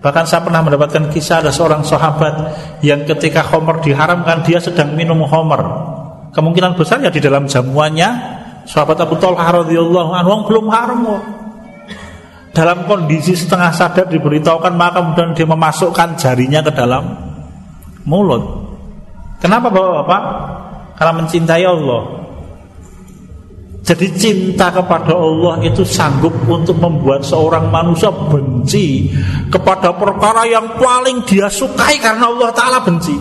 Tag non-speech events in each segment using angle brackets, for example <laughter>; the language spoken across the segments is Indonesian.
Bahkan saya pernah mendapatkan kisah ada seorang sahabat yang ketika homer diharamkan dia sedang minum homer. Kemungkinan besar ya di dalam jamuannya sahabat Abu Talha radhiyallahu anhu belum haram. Dalam kondisi setengah sadar diberitahukan maka kemudian dia memasukkan jarinya ke dalam mulut. Kenapa Bapak-bapak? Karena mencintai Allah. Jadi cinta kepada Allah itu sanggup untuk membuat seorang manusia benci kepada perkara yang paling dia sukai karena Allah Ta'ala benci.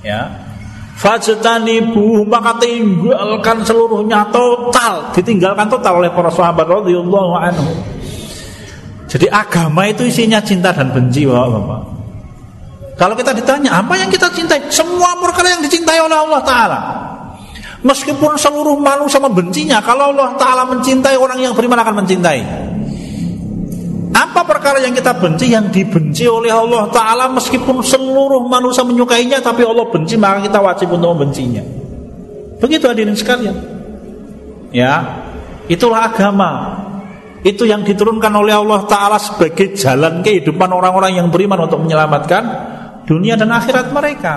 Ya. Fajtanibu maka tinggalkan seluruhnya total, ditinggalkan total oleh para sahabat radhiyallahu anhu. Jadi agama itu isinya cinta dan benci, Bapak-bapak. Kalau kita ditanya apa yang kita cintai, semua perkara yang dicintai oleh Allah Taala. Meskipun seluruh manusia membencinya, kalau Allah Ta'ala mencintai orang yang beriman akan mencintai. Apa perkara yang kita benci yang dibenci oleh Allah Ta'ala meskipun seluruh manusia menyukainya tapi Allah benci maka kita wajib untuk membencinya. Begitu hadirin sekalian. Ya, itulah agama. Itu yang diturunkan oleh Allah Ta'ala sebagai jalan kehidupan orang-orang yang beriman untuk menyelamatkan dunia dan akhirat mereka.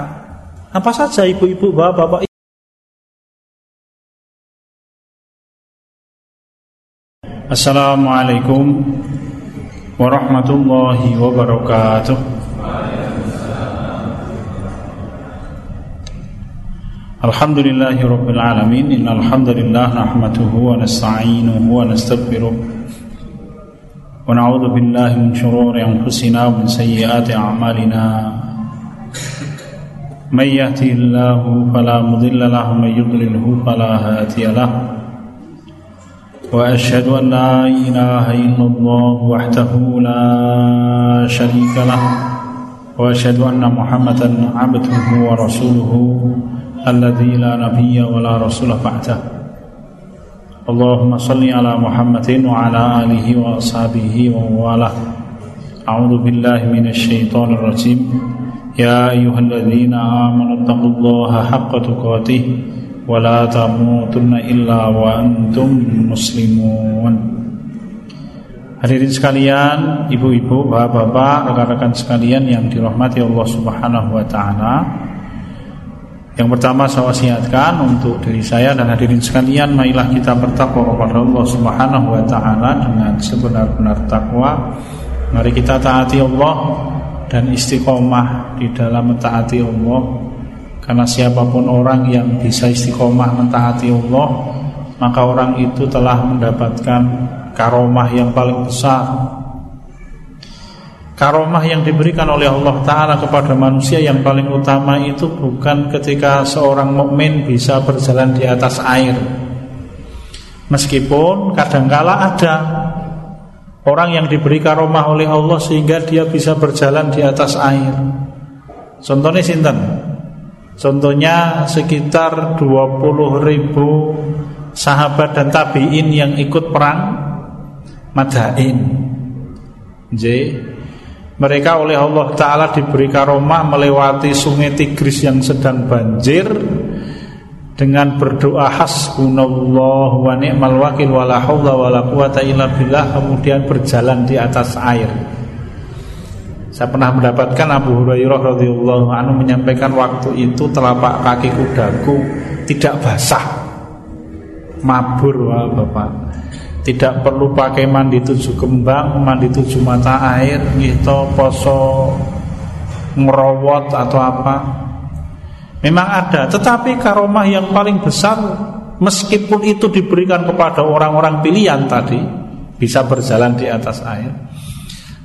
Apa saja ibu-ibu, bapak-bapak Assalamualaikum warahmatullahi wabarakatuh Alhamdulillahi rabbil alamin Innal hamdalillah nahmatuhu wa nasta'inuhu wa nastaghfiruh Wa na'udzu billahi min shururi anfusina wa min sayyiati a'malina Man yahdihillahu fala mudilla lahu wa man yudlilhu fala hadiya lahu وأشهد أن لا إله إلا الله وحده لا شريك له وأشهد أن محمدا عبده ورسوله الذي لا نبي ولا رسول بعده. اللهم صل على محمد وعلى آله وأصحابه وموالاه أعوذ بالله من الشيطان الرجيم. يا أيها الذين آمنوا اتقوا الله حق تقاته. Tamutunna illa wa antum muslimun Hadirin sekalian, ibu-ibu, bapak-bapak, rekan-rekan sekalian yang dirahmati Allah Subhanahu wa taala. Yang pertama saya wasiatkan untuk diri saya dan hadirin sekalian, marilah kita bertakwa kepada Allah Subhanahu wa taala dengan sebenar-benar takwa. Mari kita taati Allah dan istiqomah di dalam mentaati Allah karena siapa pun orang yang bisa istiqomah mentaati Allah Maka orang itu telah mendapatkan karomah yang paling besar. Karomah yang diberikan oleh Allah Ta'ala kepada manusia yang paling utama itu bukan ketika seorang mukmin bisa berjalan di atas air. Meskipun kadangkala ada Orang yang diberi karomah oleh Allah sehingga dia bisa berjalan di atas air. Contohnya sinten Contohnya sekitar 20 ribu sahabat dan tabi'in yang ikut perang Madain. J. Mereka oleh Allah Ta'ala diberi karomah melewati sungai Tigris yang sedang banjir Dengan berdoa hasbunallah wa ni'mal wakil wa la hawla wa la quwata illa billah Kemudian berjalan di atas air saya pernah mendapatkan Abu Hurairah radhiyallahu anhu menyampaikan waktu itu telapak kaki kudaku tidak basah. Mabur wah Bapak. Tidak perlu pakai mandi tujuh kembang, mandi tujuh mata air, gitu poso ngerowot atau apa. Memang ada, tetapi karomah yang paling besar meskipun itu diberikan kepada orang-orang pilihan tadi bisa berjalan di atas air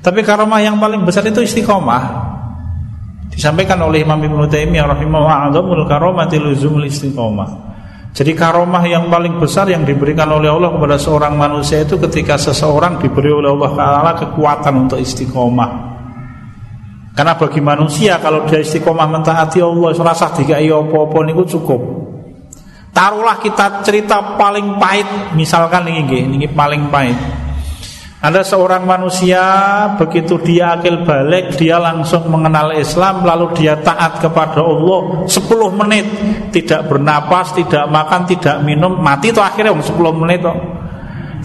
tapi karomah yang paling besar itu istiqomah. Disampaikan oleh Imam Ibnu Taimiyah rahimahullah karomati luzumul istiqomah. Jadi karomah yang paling besar yang diberikan oleh Allah kepada seorang manusia itu ketika seseorang diberi oleh Allah Taala kekuatan untuk istiqomah. Karena bagi manusia kalau dia istiqomah mentaati Allah rasa dikai apa-apa niku cukup. Taruhlah kita cerita paling pahit misalkan ini ini paling pahit. Ada seorang manusia begitu dia akil balik dia langsung mengenal Islam lalu dia taat kepada Allah 10 menit tidak bernapas, tidak makan, tidak minum, mati tuh akhirnya 10 menit tuh.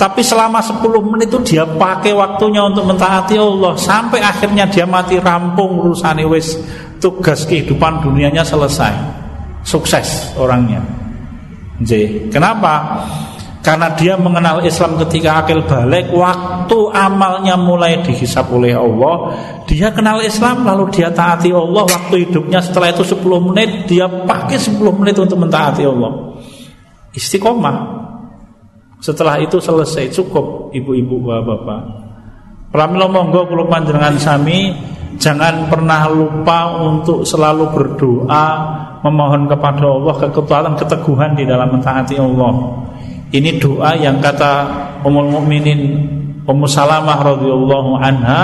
Tapi selama 10 menit itu dia pakai waktunya untuk mentaati Allah Sampai akhirnya dia mati rampung urusan wis Tugas kehidupan dunianya selesai Sukses orangnya J. Kenapa? Karena dia mengenal Islam ketika akil balik Waktu amalnya mulai dihisap oleh Allah Dia kenal Islam lalu dia taati Allah Waktu hidupnya setelah itu 10 menit Dia pakai 10 menit untuk mentaati Allah Istiqomah setelah itu selesai cukup ibu-ibu bapak-bapak. Pramila monggo kula panjenengan sami jangan pernah lupa untuk selalu berdoa memohon kepada Allah kekuatan keteguhan di dalam mentaati Allah. Ini doa yang kata Ummul Mukminin Ummu Salamah radhiyallahu anha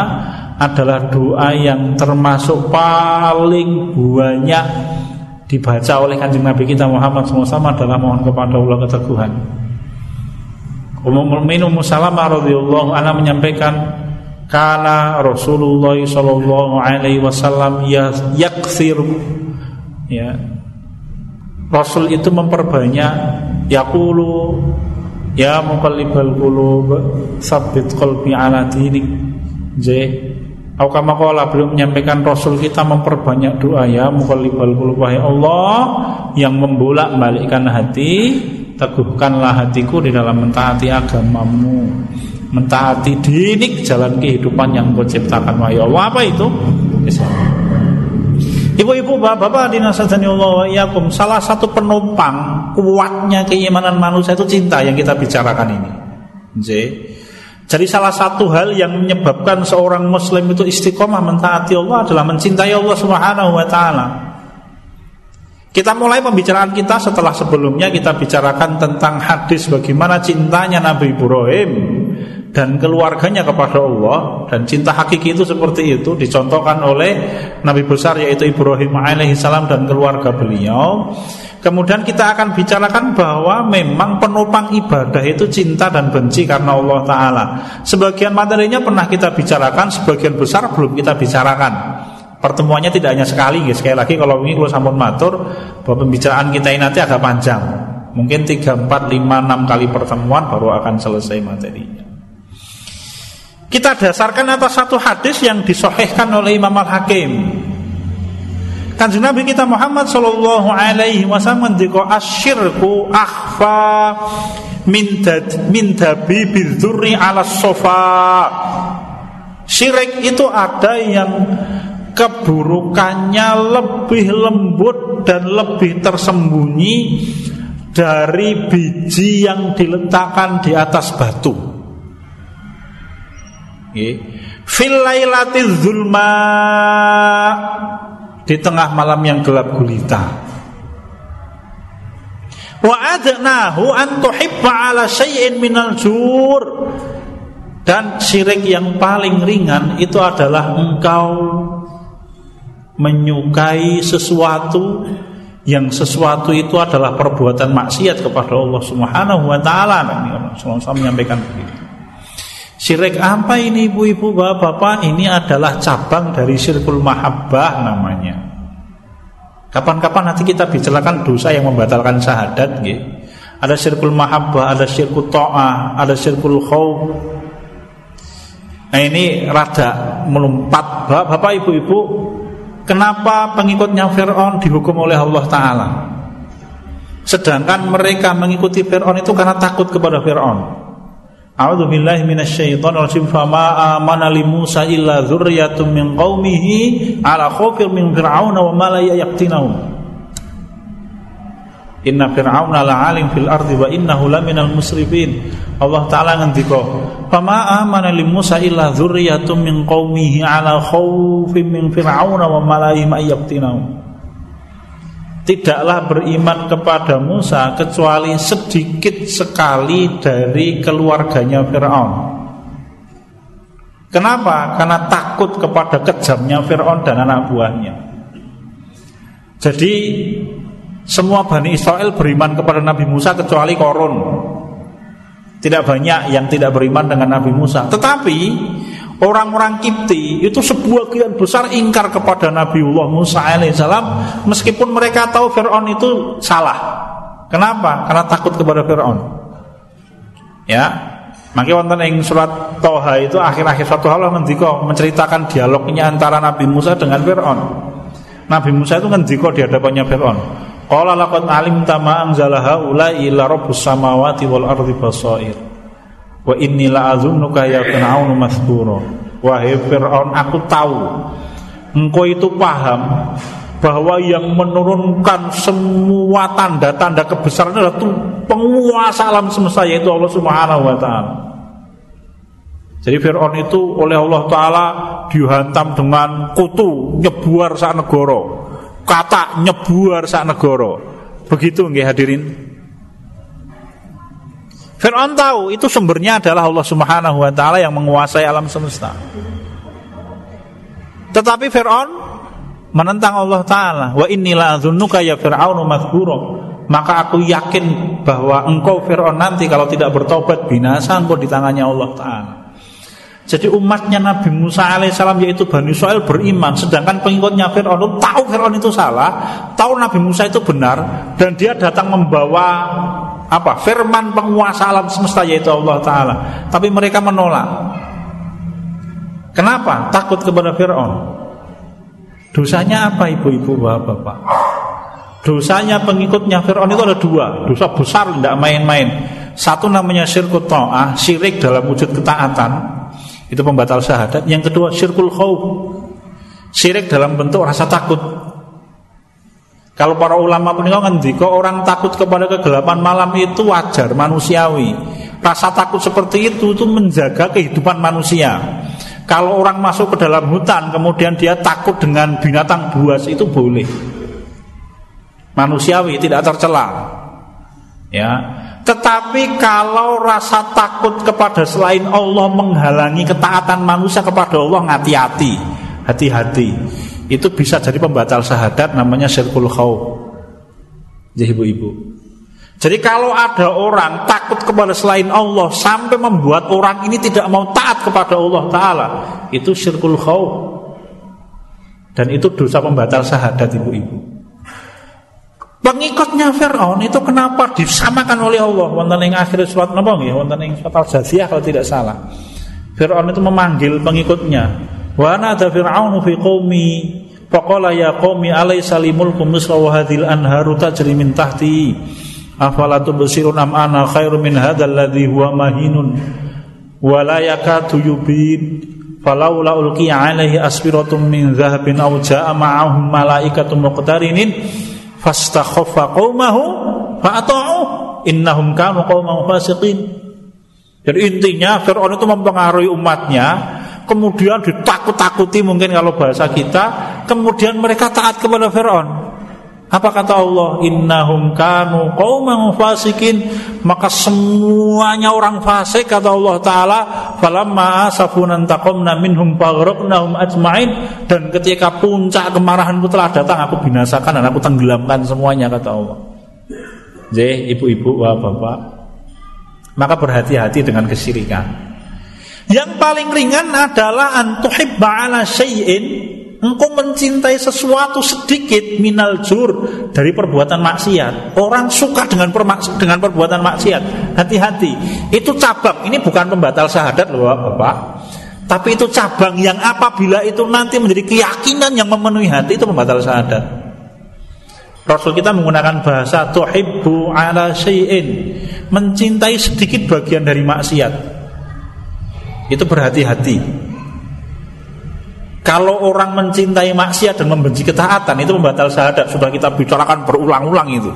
adalah doa yang termasuk paling banyak dibaca oleh kanjeng Nabi kita Muhammad SAW adalah mohon kepada Allah keteguhan. Ummu Mukminin Ummu Salamah radhiyallahu anha menyampaikan kana Rasulullah sallallahu alaihi wasallam ya yakthir ya Rasul itu memperbanyak yaqulu ya muqallibal qulub sabbit qalbi ala dinik. J Aku beliau menyampaikan Rasul kita memperbanyak doa ya muqallibal qulub wahai Allah yang membolak-balikkan hati teguhkanlah hatiku di dalam mentaati agamamu mentaati dinik jalan kehidupan yang kau ciptakan. Wahai Allah apa itu Ibu-ibu, bapak-bapak dinasatani Allah yakum Salah satu penumpang kuatnya keimanan manusia itu cinta yang kita bicarakan ini. Jadi salah satu hal yang menyebabkan seorang muslim itu istiqomah mentaati Allah adalah mencintai Allah Subhanahu wa taala. Kita mulai pembicaraan kita setelah sebelumnya kita bicarakan tentang hadis bagaimana cintanya Nabi Ibrahim dan keluarganya kepada Allah dan cinta hakiki itu seperti itu dicontohkan oleh Nabi besar yaitu Ibrahim alaihissalam dan keluarga beliau. Kemudian kita akan bicarakan bahwa memang penopang ibadah itu cinta dan benci karena Allah Ta'ala Sebagian materinya pernah kita bicarakan, sebagian besar belum kita bicarakan pertemuannya tidak hanya sekali ya. sekali lagi kalau ini kalau sampun matur bahwa pembicaraan kita ini nanti agak panjang mungkin 3, 4, 5, 6 kali pertemuan baru akan selesai materinya kita dasarkan atas satu hadis yang disohhkan oleh Imam Al-Hakim Kanjeng Nabi kita Muhammad sallallahu alaihi wasallam ngendika asyirku akhfa min dad min dabi bidzurri ala sofa Syirik itu ada yang keburukannya lebih lembut dan lebih tersembunyi dari biji yang diletakkan di atas batu. Filailati zulma di tengah malam yang gelap gulita. Wa adnahu an tuhibba ala syai'in minal jur dan syirik yang paling ringan itu adalah engkau menyukai sesuatu yang sesuatu itu adalah perbuatan maksiat kepada Allah Subhanahu wa taala. Rasulullah menyampaikan begitu. Syirik apa ini ibu-ibu bapak-bapak? Ini adalah cabang dari syirkul mahabbah namanya. Kapan-kapan nanti kita bicarakan dosa yang membatalkan syahadat gitu. Ada syirkul mahabbah, ada syirkul ta'ah, ada syirkul khawf. Nah ini rada melompat Bapak ibu-ibu Kenapa pengikutnya Fir'aun dihukum oleh Allah Ta'ala Sedangkan mereka mengikuti Fir'aun itu karena takut kepada Fir'aun A'udzu billahi minasyaitonir rajim fama amana li Musa illa dzurriyyatun min qaumihi ala khaufin min fir'auna wa ma la yaqtinahum Inna fir'auna la'alim fil ardi wa innahu laminal musrifin. Allah taala ngendika, "Fama amana li Musa illa dzurriyyatun min qaumihi ala khaufin min fir'auna wa malaihim ayyabtinahu." Tidaklah beriman kepada Musa kecuali sedikit sekali dari keluarganya Firaun. Kenapa? Karena takut kepada kejamnya Firaun dan anak buahnya. Jadi semua Bani Israel beriman kepada Nabi Musa kecuali Korun Tidak banyak yang tidak beriman dengan Nabi Musa Tetapi orang-orang Kipti itu sebuah sebagian besar ingkar kepada Nabiullah Musa alaihissalam Meskipun mereka tahu Fir'aun itu salah Kenapa? Karena takut kepada Fir'aun Ya Maka wonten ing surat Toha itu akhir-akhir Toha Allah ngendika menceritakan dialognya antara Nabi Musa dengan Firaun. Nabi Musa itu ngendika di hadapannya Firaun. Qala laqad alimta ma anzala haula illa rabbus samawati wal ardi basair. Wa inni la azunnuka ya fir'aun masbura. Wahai Firaun, aku tahu engkau itu paham bahwa yang menurunkan semua tanda-tanda kebesaran adalah penguasa alam semesta yaitu Allah Subhanahu wa taala. Jadi Fir'aun itu oleh Allah Ta'ala dihantam dengan kutu nyebuar saat negoro kata nyebuar saat negoro begitu nggih hadirin Fir'aun tahu itu sumbernya adalah Allah Subhanahu wa taala yang menguasai alam semesta. Tetapi Fir'aun menentang Allah taala, wa dzunnuka ya Fir'aun Maka aku yakin bahwa engkau Fir'aun nanti kalau tidak bertobat binasa engkau di tangannya Allah taala. Jadi umatnya Nabi Musa alaihissalam yaitu Bani Israel beriman. Sedangkan pengikutnya Fir'aun tahu Fir'aun itu salah Tahu Nabi Musa itu benar Dan dia datang membawa apa firman penguasa alam semesta yaitu Allah Ta'ala. Tapi mereka menolak. Kenapa? Takut kepada Fir'aun. Dosanya apa ibu-ibu bapak-bapak? Dosanya pengikutnya Fir'aun itu ada dua. Dosa besar tidak main-main. Satu namanya syirkut ta'ah Syirik dalam wujud ketaatan itu pembatal syahadat. Yang kedua syirkul khauf. Syirik dalam bentuk rasa takut. Kalau para ulama peninggal ngendika orang takut kepada kegelapan malam itu wajar, manusiawi. Rasa takut seperti itu itu menjaga kehidupan manusia. Kalau orang masuk ke dalam hutan kemudian dia takut dengan binatang buas itu boleh. Manusiawi tidak tercela. Ya, tetapi kalau rasa takut kepada selain Allah menghalangi ketaatan manusia kepada Allah hati-hati, hati-hati. Itu bisa jadi pembatal syahadat namanya syirkul khauf. Jadi ibu-ibu. Jadi kalau ada orang takut kepada selain Allah sampai membuat orang ini tidak mau taat kepada Allah taala, itu syirkul khauf. Dan itu dosa pembatal syahadat ibu-ibu. Pengikutnya Fir'aun itu kenapa disamakan oleh Allah? Wonten ing akhir surat napa nggih? Wonten ing surat Al-Jaziyah kalau tidak salah. Fir'aun itu memanggil pengikutnya. Wa nada Fir'aun fi qaumi faqala ya qaumi alaysa limulku misra wa hadhil anharu tajri min tahti. Afala tubsirun am ana khairu min hadzal ladzi huwa mahinun wa la yakatu yubin falaula ulqiya alaihi asfiratun min dhahabin aw jaa ma'ahum malaikatun muqtarinin fastakhaffa qaumahu fa'ata'u. Innahum kanu qauman fasiqin. Jadi intinya Fir'aun itu mempengaruhi umatnya. Kemudian ditakut-takuti mungkin kalau bahasa kita. Kemudian mereka taat kepada Fir'aun apa kata Allah? Innahum kanu qauman fasikin. Maka semuanya orang fasik kata Allah taala, falamma asafuna taqamna minhum faghraqnahum ajmain dan ketika puncak kemarahanku telah datang aku binasakan dan aku tenggelamkan semuanya kata Allah. Jadi ibu-ibu, bapak-bapak, maka berhati-hati dengan kesyirikan. Yang paling ringan adalah antuhibba ala syai'in engkau mencintai sesuatu sedikit minal jur dari perbuatan maksiat. Orang suka dengan dengan perbuatan maksiat. Hati-hati. Itu cabang. Ini bukan pembatal syahadat loh, Bapak. Tapi itu cabang yang apabila itu nanti menjadi keyakinan yang memenuhi hati itu pembatal syahadat. Rasul kita menggunakan bahasa tuhibbu ala syai'in, mencintai sedikit bagian dari maksiat. Itu berhati-hati. Kalau orang mencintai maksiat dan membenci ketaatan itu membatal syahadat. Sudah kita bicarakan berulang-ulang itu.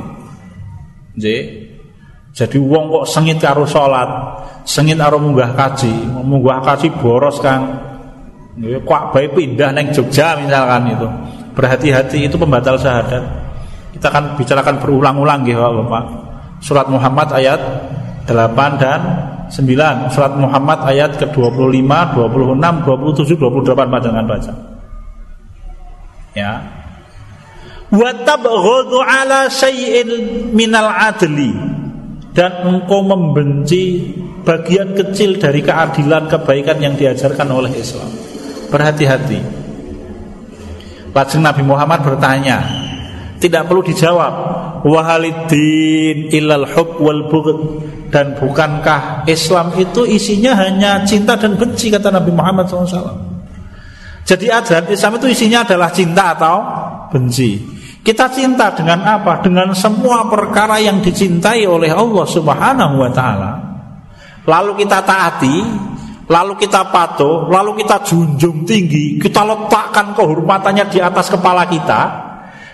Jadi, wong kok sengit karo salat, sengit karo munggah kaji, munggah kaji boros kan. Kok baik pindah neng Jogja misalkan itu. Berhati-hati itu pembatal syahadat. Kita akan bicarakan berulang-ulang gitu Bapak. Surat Muhammad ayat 8 dan 9 surat Muhammad ayat ke-25, 26, 27, 28 panjangan baca. Ya. Wa tabghadu ala syai'in minal adli dan engkau membenci bagian kecil dari keadilan kebaikan yang diajarkan oleh Islam. Berhati-hati. Lajeng Nabi Muhammad bertanya, tidak perlu dijawab. Wahaliddin ilal hub wal bughd dan bukankah Islam itu isinya hanya cinta dan benci kata Nabi Muhammad SAW. Jadi ajaran Islam itu isinya adalah cinta atau benci. Kita cinta dengan apa? Dengan semua perkara yang dicintai oleh Allah Subhanahu wa taala. Lalu kita taati, lalu kita patuh, lalu kita junjung tinggi, kita letakkan kehormatannya di atas kepala kita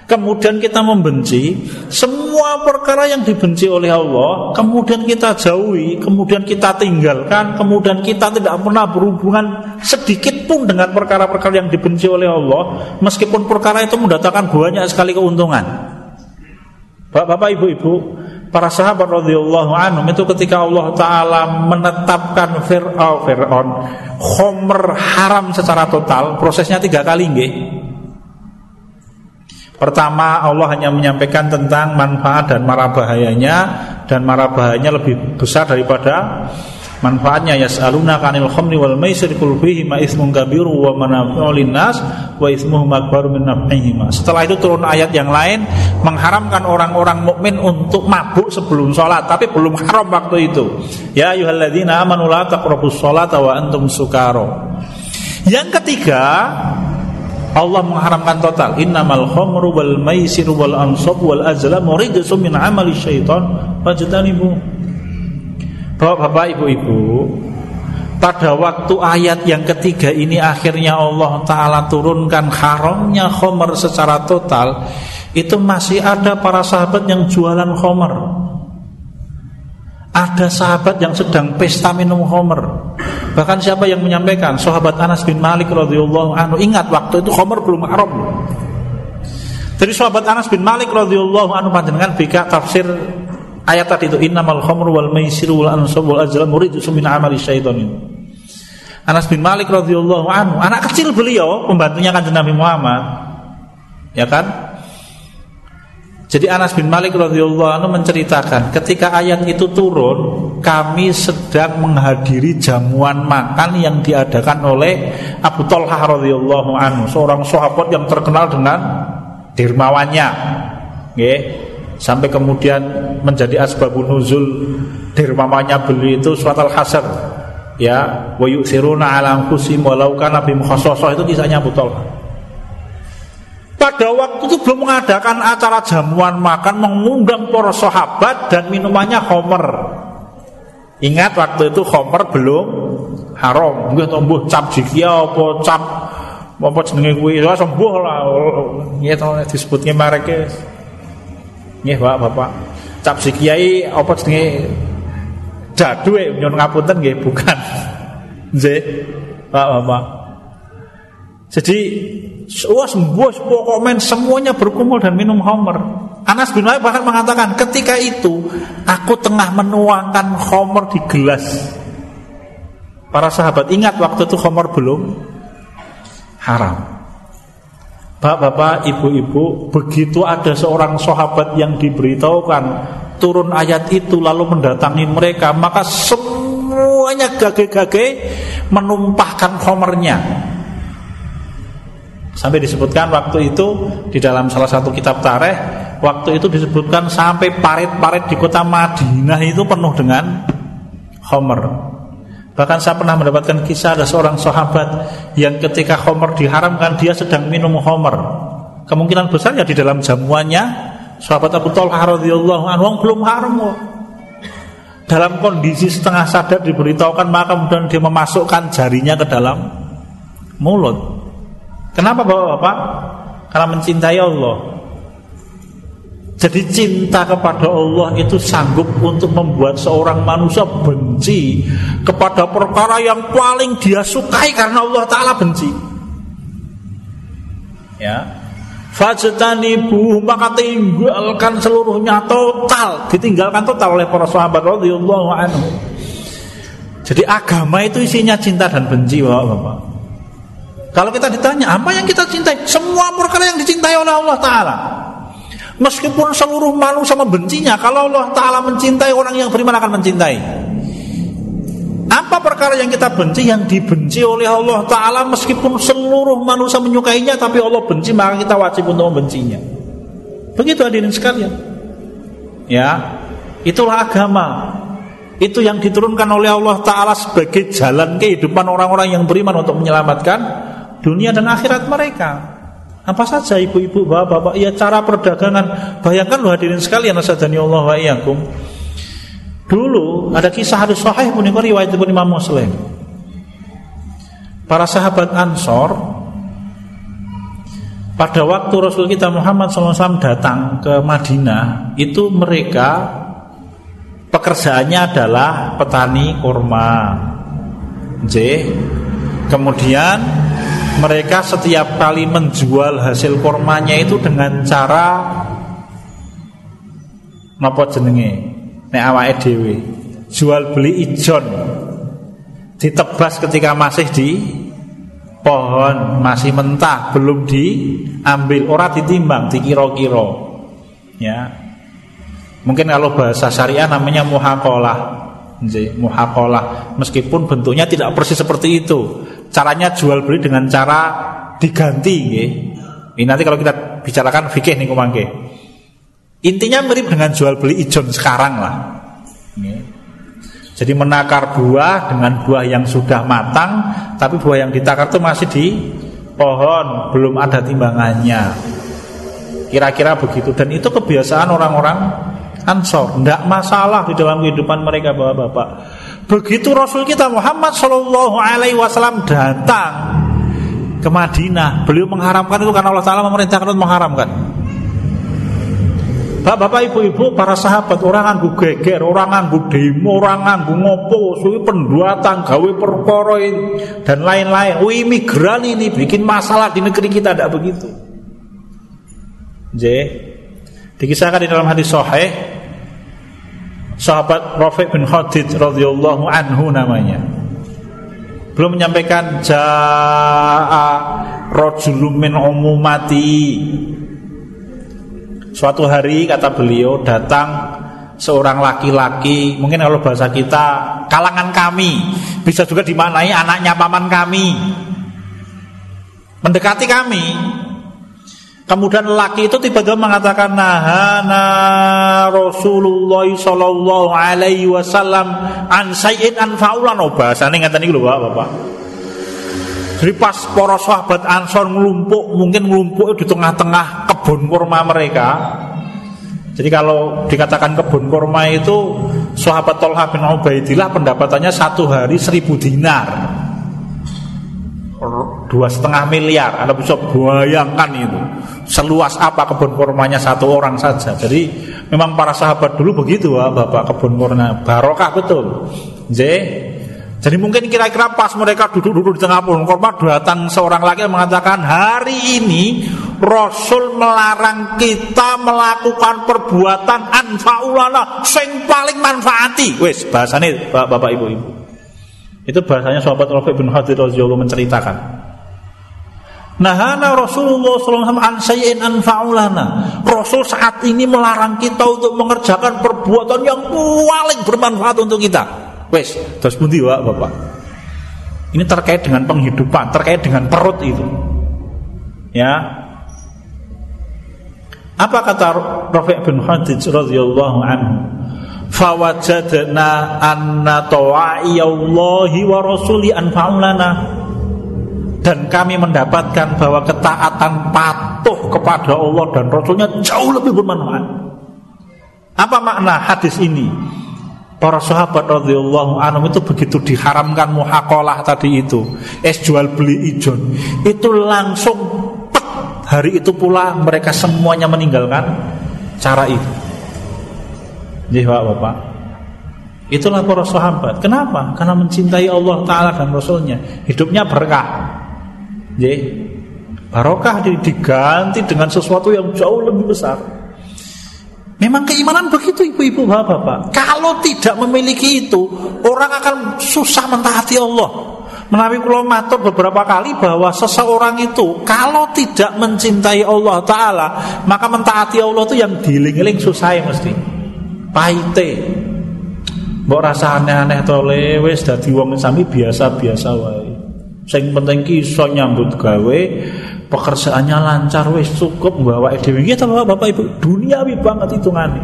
kemudian kita membenci semua perkara yang dibenci oleh Allah, kemudian kita jauhi, kemudian kita tinggalkan, kemudian kita tidak pernah berhubungan sedikit pun dengan perkara-perkara yang dibenci oleh Allah, meskipun perkara itu mendatangkan banyak sekali keuntungan. Bapak-bapak, ibu-ibu, para sahabat radhiyallahu anhum itu ketika Allah taala menetapkan Fir'aun Fir'aun khomer haram secara total, prosesnya tiga kali nggih. Pertama Allah hanya menyampaikan tentang manfaat dan marah bahayanya Dan marah bahayanya lebih besar daripada manfaatnya yas'aluna kanil khamri wal maisir kul fihi ma ismun kabiru wa manafi'u linnas wa ismuhum akbaru min naf'ihima. Setelah itu turun ayat yang lain mengharamkan orang-orang mukmin untuk mabuk sebelum sholat tapi belum haram waktu itu. Ya ayyuhalladzina amanu la taqrabus wa antum sukaro. Yang ketiga Allah mengharamkan total. Innamal khamru wal maisiru wal ansab wal azlamu rijsum min amali syaitan. Fajtanibu. Bapak-bapak, ibu-ibu, pada waktu ayat yang ketiga ini akhirnya Allah Ta'ala turunkan haramnya khomer secara total Itu masih ada para sahabat yang jualan khomer Ada sahabat yang sedang pesta minum khomer Bahkan siapa yang menyampaikan? Sahabat Anas bin Malik radhiyallahu anhu. Ingat waktu itu khamr belum haram. Jadi sahabat Anas bin Malik radhiyallahu anhu panjenengan bika tafsir ayat tadi itu innamal khamru wal maisiru wal ansab wal azlam rijsun min amali syaitan. Anas bin Malik radhiyallahu anhu, anak kecil beliau, pembantunya kanjeng Nabi Muhammad. Ya kan? Jadi Anas bin Malik radhiyallahu anhu menceritakan ketika ayat itu turun, kami sedang menghadiri jamuan makan yang diadakan oleh Abu Talhah radhiyallahu anhu, seorang sahabat yang terkenal dengan dermawannya. Sampai kemudian menjadi asbabun nuzul dermawannya beliau itu suat al-hasr. Ya, wa yu'siruna ala anfusihim walau kana bim itu kisahnya Abu Talhah. Pada waktu itu belum mengadakan acara jamuan makan mengundang para sahabat dan minumannya homer. Ingat waktu itu homer belum haram. Nggih tumbuh cap jikia apa cap apa jenenge kuwi ya sembuh lah. Nggih to disebutke mereke. Nggih Pak Bapak. Cap jikiai apa jenenge dadu e nyun ngapunten nggih bukan. <laughs> Nggih Pak Bapak. Jadi Wah sembuh pokoknya semuanya berkumpul dan minum homer. Anas bin Malik bahkan mengatakan ketika itu aku tengah menuangkan homer di gelas. Para sahabat ingat waktu itu homer belum haram. Bapak-bapak, ibu-ibu, begitu ada seorang sahabat yang diberitahukan turun ayat itu lalu mendatangi mereka, maka semuanya gage-gage menumpahkan homernya Sampai disebutkan waktu itu di dalam salah satu kitab tareh Waktu itu disebutkan sampai parit-parit di kota Madinah itu penuh dengan Homer. Bahkan saya pernah mendapatkan kisah ada seorang sahabat Yang ketika Homer diharamkan dia sedang minum Homer. Kemungkinan besar ya di dalam jamuannya Sahabat Abu Talha radhiyallahu anhu belum haram kok. Dalam kondisi setengah sadar diberitahukan maka kemudian dia memasukkan jarinya ke dalam mulut Kenapa Bapak-bapak? Karena mencintai Allah. Jadi cinta kepada Allah itu sanggup untuk membuat seorang manusia benci kepada perkara yang paling dia sukai karena Allah Ta'ala benci. Ya, Fajtanibu maka tinggalkan seluruhnya total, ditinggalkan total oleh para sahabat radhiyallahu. Jadi agama itu isinya cinta dan benci, Bapak-bapak. Kalau kita ditanya apa yang kita cintai, semua perkara yang dicintai oleh Allah Taala. Meskipun seluruh manusia membencinya, kalau Allah Taala mencintai orang yang beriman akan mencintai. Apa perkara yang kita benci yang dibenci oleh Allah Taala meskipun seluruh manusia menyukainya, tapi Allah benci maka kita wajib untuk membencinya. Begitu hadirin sekalian. Ya, itulah agama. Itu yang diturunkan oleh Allah Ta'ala sebagai jalan kehidupan orang-orang yang beriman untuk menyelamatkan dunia dan akhirat mereka. Apa saja ibu-ibu, bapak-bapak, ya cara perdagangan. Bayangkan loh hadirin sekalian, nasadani Allah wa iyyakum. Dulu ada kisah hadis sahih pun riwayat Imam Muslim. Para sahabat Ansor pada waktu Rasul kita Muhammad SAW datang ke Madinah, itu mereka pekerjaannya adalah petani kurma. J. Kemudian mereka setiap kali menjual hasil kurmanya itu dengan cara napa jenenge? Nek awake dhewe. Jual beli ijon. Ditebas ketika masih di pohon masih mentah belum diambil. Ora ditimbang dikira-kira. Ya. Mungkin kalau bahasa syariah namanya muhakolah. Muhakolah. Meskipun bentuknya tidak persis seperti itu caranya jual beli dengan cara diganti ini nanti kalau kita bicarakan fikih nih kumangke intinya mirip dengan jual beli ijon sekarang lah jadi menakar buah dengan buah yang sudah matang, tapi buah yang ditakar itu masih di pohon, belum ada timbangannya. Kira-kira begitu. Dan itu kebiasaan orang-orang Ansor, tidak masalah di dalam kehidupan mereka bapak-bapak. Begitu Rasul kita Muhammad Shallallahu Alaihi Wasallam datang ke Madinah, beliau mengharamkan itu karena Allah Taala memerintahkan untuk mengharamkan. Bapak-bapak, ibu-ibu, para sahabat orang nganggu geger, orang nganggu demo, orang nganggu ngopo, suwi penduatan, gawe perkara dan lain-lain. Oh, imigran ini bikin masalah di negeri kita tidak begitu. J. Dikisahkan di dalam hadis sahih sahabat Rafiq bin Khadid radhiyallahu anhu namanya. Belum menyampaikan jaa rajulun min umumati Suatu hari kata beliau datang seorang laki-laki, mungkin kalau bahasa kita kalangan kami, bisa juga dimaknai anaknya paman kami. Mendekati kami. Kemudian laki itu tiba-tiba mengatakan nahana Rasulullah sallallahu alaihi wasallam an sayyid an faulan oh bahasane ngeten iki lho Bapak. Jadi pas para sahabat Ansor ngelumpuk, mungkin ngelumpuk di tengah-tengah kebun kurma mereka. Jadi kalau dikatakan kebun kurma itu sahabat Tolha bin Ubaidillah pendapatannya satu hari seribu dinar. Dua setengah miliar, Anda bisa bayangkan itu Seluas apa kebun kurmanya satu orang saja Jadi memang para sahabat dulu begitu Bapak kebun kurma Barokah betul Jadi mungkin kira-kira pas mereka duduk-duduk di tengah pohon kurma datang seorang lagi yang mengatakan hari ini Rasul melarang kita melakukan perbuatan anfaulana sing paling manfaati. Wes bahasanya Bapak Ibu Ibu. Itu bahasanya sahabat Rafi bin Hadir radhiyallahu menceritakan. Nahana Rasulullah SAW an sayyin anfaulana. Rasul saat ini melarang kita untuk mengerjakan perbuatan yang paling bermanfaat untuk kita. Wes, terus pundi Pak Bapak? Ini terkait dengan penghidupan, terkait dengan perut itu. Ya. Apa kata Rafi' bin Hadij radhiyallahu anhu? Fawajadna anna tawa'iyallahi wa rasuli anfa'ulana dan kami mendapatkan bahwa ketaatan patuh kepada Allah dan Rasulnya jauh lebih bermanfaat. Apa makna hadis ini? Para sahabat radhiyallahu anhum itu begitu diharamkan muhakalah tadi itu, es jual beli ijon, itu langsung pet, hari itu pula mereka semuanya meninggalkan cara itu. Jadi Bapak, Itulah para sahabat. Kenapa? Karena mencintai Allah Taala dan Rasulnya. Hidupnya berkah. Jadi barokah diganti dengan sesuatu yang jauh lebih besar. Memang keimanan begitu ibu-ibu bapak-bapak. Kalau tidak memiliki itu, orang akan susah mentaati Allah. Menawi kula matur beberapa kali bahwa seseorang itu kalau tidak mencintai Allah taala, maka mentaati Allah itu yang diling-iling susah ya mesti. Paite. Mbok rasa aneh-aneh to lewes dadi wong sami biasa-biasa wae. Sing penting ki iso nyambut gawe, pekerjaannya lancar wis cukup bawa dhewe iki Bapak Bapak Ibu duniawi banget hitungane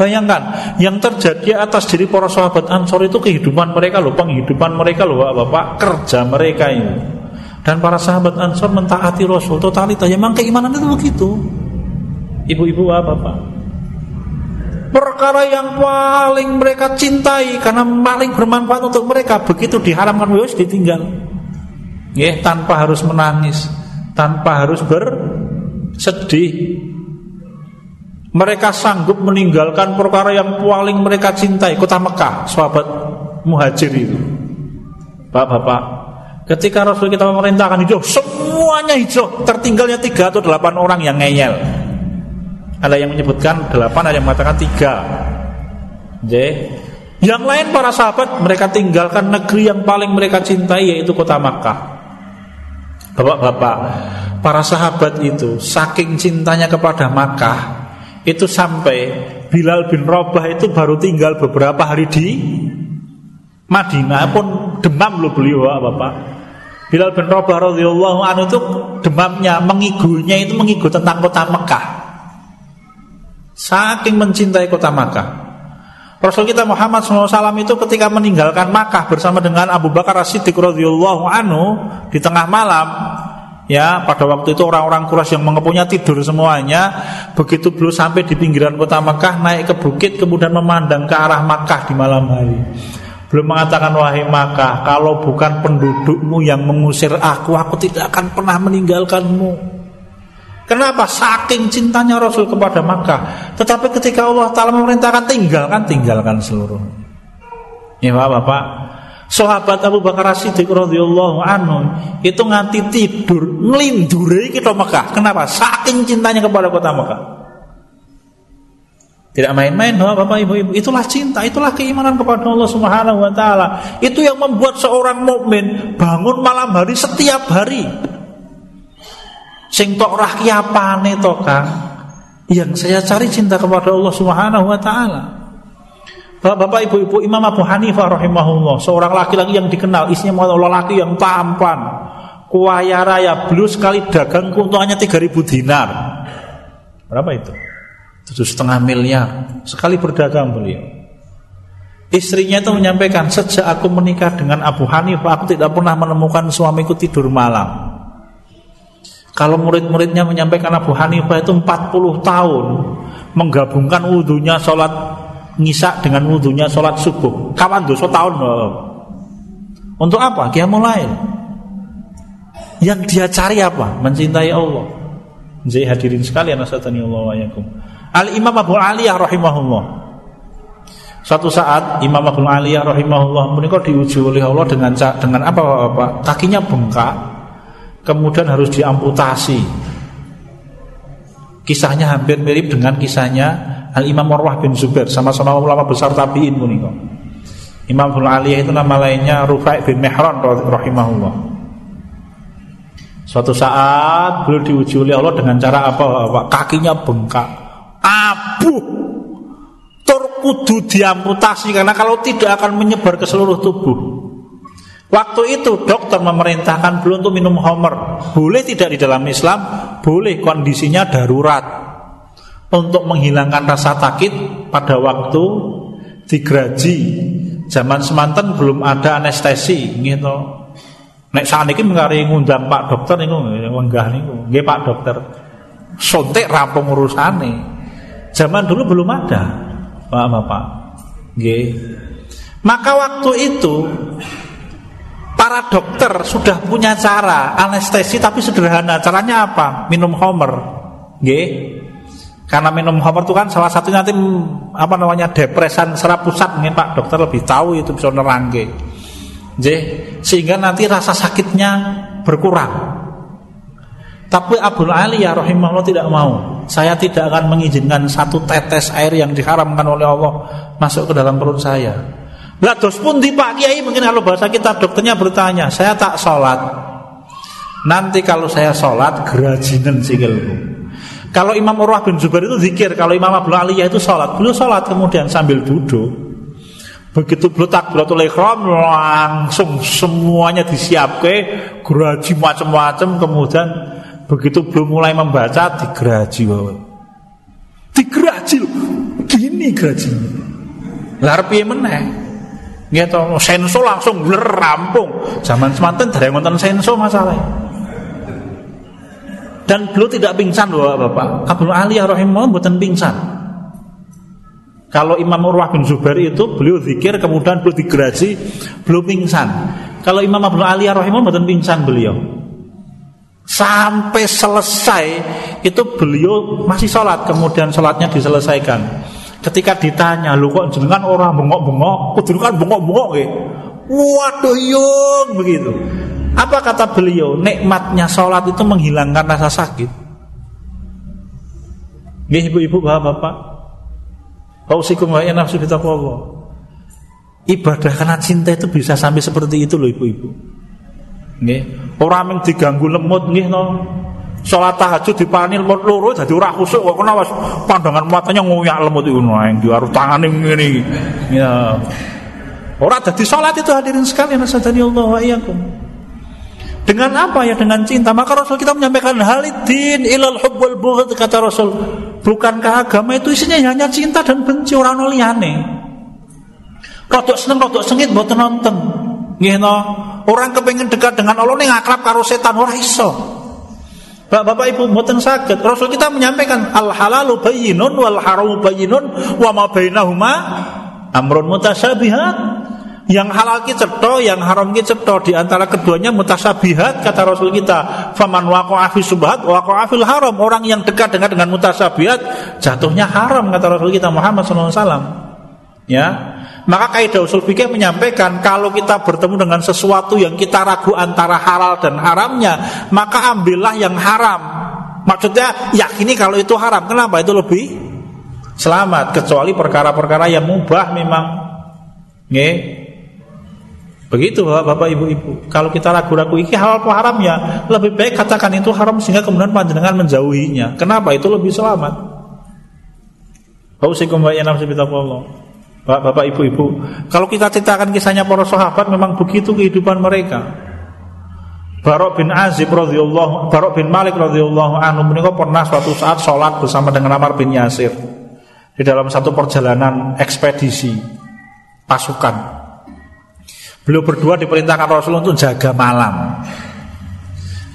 Bayangkan yang terjadi atas diri para sahabat Ansor itu kehidupan mereka loh, penghidupan mereka loh, Bapak, kerja mereka ini. Dan para sahabat Ansor mentaati Rasul totalitas. Ya, memang keimanan itu begitu. Ibu-ibu, Bapak. Perkara yang paling mereka cintai karena paling bermanfaat untuk mereka begitu diharamkan wis ditinggal. Ya, tanpa harus menangis, tanpa harus bersedih, mereka sanggup meninggalkan perkara yang paling mereka cintai Kota Mekah, sahabat muhajir itu. Bapak-bapak Ketika Rasul kita memerintahkan hijau Semuanya hijau. Tertinggalnya tiga atau delapan orang yang ngeyel Ada yang menyebutkan delapan Ada yang mengatakan tiga Jadi Yang lain para sahabat Mereka tinggalkan negeri yang paling mereka cintai Yaitu kota Makkah Bapak-bapak Para sahabat itu Saking cintanya kepada Makkah itu sampai Bilal bin Rabah itu baru tinggal beberapa hari di Madinah pun demam loh beliau Bapak. Bilal bin Rabah radhiyallahu anhu itu demamnya mengigunya itu mengigu tentang kota Mekah. Saking mencintai kota Mekah. Rasul kita Muhammad SAW itu ketika meninggalkan Makkah bersama dengan Abu Bakar As-Siddiq radhiyallahu anhu di tengah malam Ya, pada waktu itu orang-orang Quraisy yang mengepunya tidur semuanya. Begitu belum sampai di pinggiran kota Makkah, naik ke bukit kemudian memandang ke arah Makkah di malam hari. Belum mengatakan wahai Makkah, kalau bukan pendudukmu yang mengusir aku, aku tidak akan pernah meninggalkanmu. Kenapa? Saking cintanya Rasul kepada Makkah. Tetapi ketika Allah Ta'ala memerintahkan tinggalkan, tinggalkan seluruh. Ya Bapak-Bapak, Sahabat Abu Bakar Siddiq radhiyallahu anhu itu nganti tidur ngelinduri kita Mekah. Kenapa? Saking cintanya kepada kota Mekah. Tidak main-main Bapak Ibu-ibu. Itulah cinta, itulah keimanan kepada Allah Subhanahu wa taala. Itu yang membuat seorang mukmin bangun malam hari setiap hari. Sing tok rakyapane to Kang. Yang saya cari cinta kepada Allah Subhanahu wa taala. Bapak ibu-ibu Imam Abu Hanifah rahimahullah Seorang laki-laki yang dikenal Isinya mengatakan laki yang tampan Kuaya raya Beliau sekali dagang keuntungannya 3000 dinar Berapa itu? Tujuh setengah miliar Sekali berdagang beliau Istrinya itu menyampaikan Sejak aku menikah dengan Abu Hanifah Aku tidak pernah menemukan suamiku tidur malam Kalau murid-muridnya menyampaikan Abu Hanifah itu 40 tahun Menggabungkan wudhunya sholat ngisak dengan wudhunya sholat subuh. Kawan dosa? Tahun untuk apa? Dia mulai. Yang dia cari apa? mencintai Allah. Jadi hadirin sekalian asatani Allah wa Al Imam Abu Aliyah rahimahullah. Suatu saat Imam Abu Aliyah rahimahullah menikah diuji oleh Allah dengan dengan apa, apa? Kakinya bengkak, kemudian harus diamputasi. Kisahnya hampir mirip dengan kisahnya Al Imam Marwah bin Zubair sama-sama ulama besar tabiin punika. Imam Abdul Aliyah itu nama lainnya Rufai bin Mehran rahimahullah. Suatu saat beliau diuji oleh Allah dengan cara apa? apa? Kakinya bengkak, abu, terkudu diamputasi karena kalau tidak akan menyebar ke seluruh tubuh. Waktu itu dokter memerintahkan beliau untuk minum homer. Boleh tidak di dalam Islam? Boleh kondisinya darurat. Untuk menghilangkan rasa takut pada waktu digraji. Zaman semanten belum ada anestesi gitu. Nek saat ini mengari ngundang Pak Dokter niku menggah niku. Pak Dokter. Sontek rampung urusane zaman dulu belum ada. Pak Bapak. Nggih. Maka waktu itu para dokter sudah punya cara anestesi tapi sederhana caranya apa minum homer nggih karena minum homer itu kan salah satunya nanti apa namanya depresan serap pusat mungkin Pak dokter lebih tahu itu bisa nerangke. Jadi sehingga nanti rasa sakitnya berkurang. Tapi Abdul Ali ya rahimahullah tidak mau. Saya tidak akan mengizinkan satu tetes air yang diharamkan oleh Allah masuk ke dalam perut saya. Lah dos pun di Pak Kiai mungkin kalau bahasa kita dokternya bertanya, saya tak sholat. Nanti kalau saya sholat gerajinan sikilku. Kalau Imam Urwah bin Zubair itu zikir, kalau Imam Abu Aliyah itu sholat, beliau sholat kemudian sambil duduk. Begitu beliau takbiratul ihram langsung semuanya disiapkan, geraji macam-macam kemudian begitu belum mulai membaca digeraji. Digeraji gini gajinya. Lah meneh? To senso langsung bler rampung. Zaman semanten dereng wonten senso masalahnya. Dan beliau tidak pingsan loh Bapak. Abdul Ali rahimahullah mboten pingsan. Kalau Imam Urwah bin Zubair itu beliau zikir kemudian beliau digerasi beliau pingsan. Kalau Imam Abdul Ali rahimahullah mboten pingsan beliau. Sampai selesai itu beliau masih sholat Kemudian sholatnya diselesaikan Ketika ditanya lu kok jenengan orang bengok-bengok? Kudu kan bengok-bengok ya Waduh yung begitu. Apa kata beliau? Nikmatnya sholat itu menghilangkan rasa sakit. Nggih ibu-ibu bapak-bapak. Fausikum wa nafsu Allah. Ibadah karena cinta itu bisa sampai seperti itu loh ibu-ibu. Nggih. Ora mung diganggu lemut nggih no. Salat tahajud dipani loro dadi ora khusuk kok kena pandangan matanya ngoyak lemut iku nang diaru tangane ngene iki. Ya. Ora dadi salat itu hadirin sekalian sadani Allah wa iyyakum. Dengan apa ya? Dengan cinta. Maka Rasul kita menyampaikan halidin ilal hubbul bughd kata Rasul. Bukankah agama itu isinya hanya cinta dan benci orang liyane? Rodok seneng, rodok sengit buat nonton. Nggih no. Orang kepengen dekat dengan Allah ning akrab karo setan ora iso. Bapak Ibu mboten saged. Rasul kita menyampaikan al halalu bayyinun wal haramu bayyinun wa ma bainahuma amrun mutasyabihat. Yang halal ki cetha, yang haram ki cetha di antara keduanya mutasabihat kata Rasul kita. Faman waqa'a fi subhat waqa'a fil haram. Orang yang dekat dengan dengan mutasabihat jatuhnya haram kata Rasul kita Muhammad sallallahu alaihi wasallam. Ya, maka kaidah usul fikih menyampaikan kalau kita bertemu dengan sesuatu yang kita ragu antara halal dan haramnya, maka ambillah yang haram. Maksudnya yakini kalau itu haram. Kenapa? Itu lebih selamat kecuali perkara-perkara yang mubah memang. Nge? Begitu Bapak-bapak Ibu-ibu. Kalau kita ragu-ragu ini halal atau haram ya, lebih baik katakan itu haram sehingga kemudian panjenengan menjauhinya. Kenapa? Itu lebih selamat. Hausikum wa yanam Allah. Bapak ibu-ibu Kalau kita ceritakan kisahnya para sahabat Memang begitu kehidupan mereka Barok bin Azib radhiyallahu Barok bin Malik radhiyallahu anhu menikah pernah suatu saat sholat bersama dengan Amar bin Yasir di dalam satu perjalanan ekspedisi pasukan. Beliau berdua diperintahkan Rasul untuk jaga malam.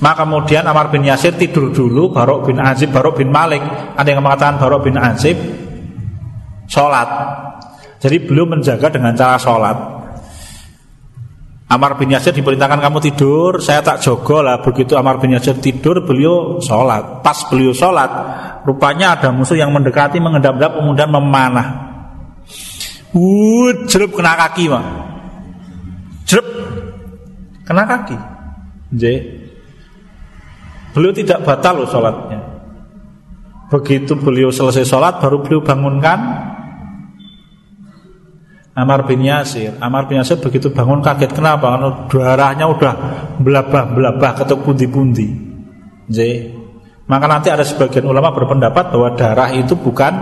Maka kemudian Amar bin Yasir tidur dulu, Barok bin Azib, Barok bin Malik, ada yang mengatakan Barok bin Azib sholat. Jadi beliau menjaga dengan cara sholat. Amar bin Yasir diperintahkan kamu tidur, saya tak jogo lah. Begitu Amar bin Yasir tidur, beliau sholat. Pas beliau sholat, rupanya ada musuh yang mendekati, mengendap-endap, kemudian memanah. Uh, jeruk kena kaki, mah. Jeruk kena kaki. Jadi, beliau tidak batal loh sholatnya. Begitu beliau selesai sholat, baru beliau bangunkan Amar bin Yasir Amar bin Yasir begitu bangun kaget Kenapa? Karena darahnya udah Belabah-belabah ketuk pundi-pundi Maka nanti ada sebagian ulama berpendapat Bahwa darah itu bukan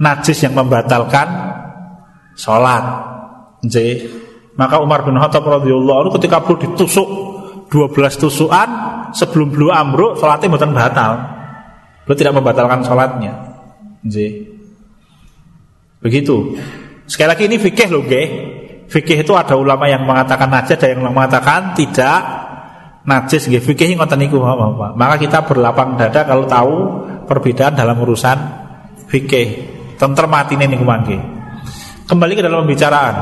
Najis yang membatalkan Sholat J. Maka Umar bin Khattab radhiyallahu anhu ketika perlu ditusuk 12 tusukan sebelum beliau ambruk sholatnya bukan batal. Beliau tidak membatalkan sholatnya. J. Begitu. Sekali lagi ini fikih loh, nggih. Fikih itu ada ulama yang mengatakan najis, ada yang mengatakan tidak najis nggih. Fikih ngoten niku, Bapak. Maka kita berlapang dada kalau tahu perbedaan dalam urusan fikih. Tenter mati niku mangke. Kembali ke dalam pembicaraan.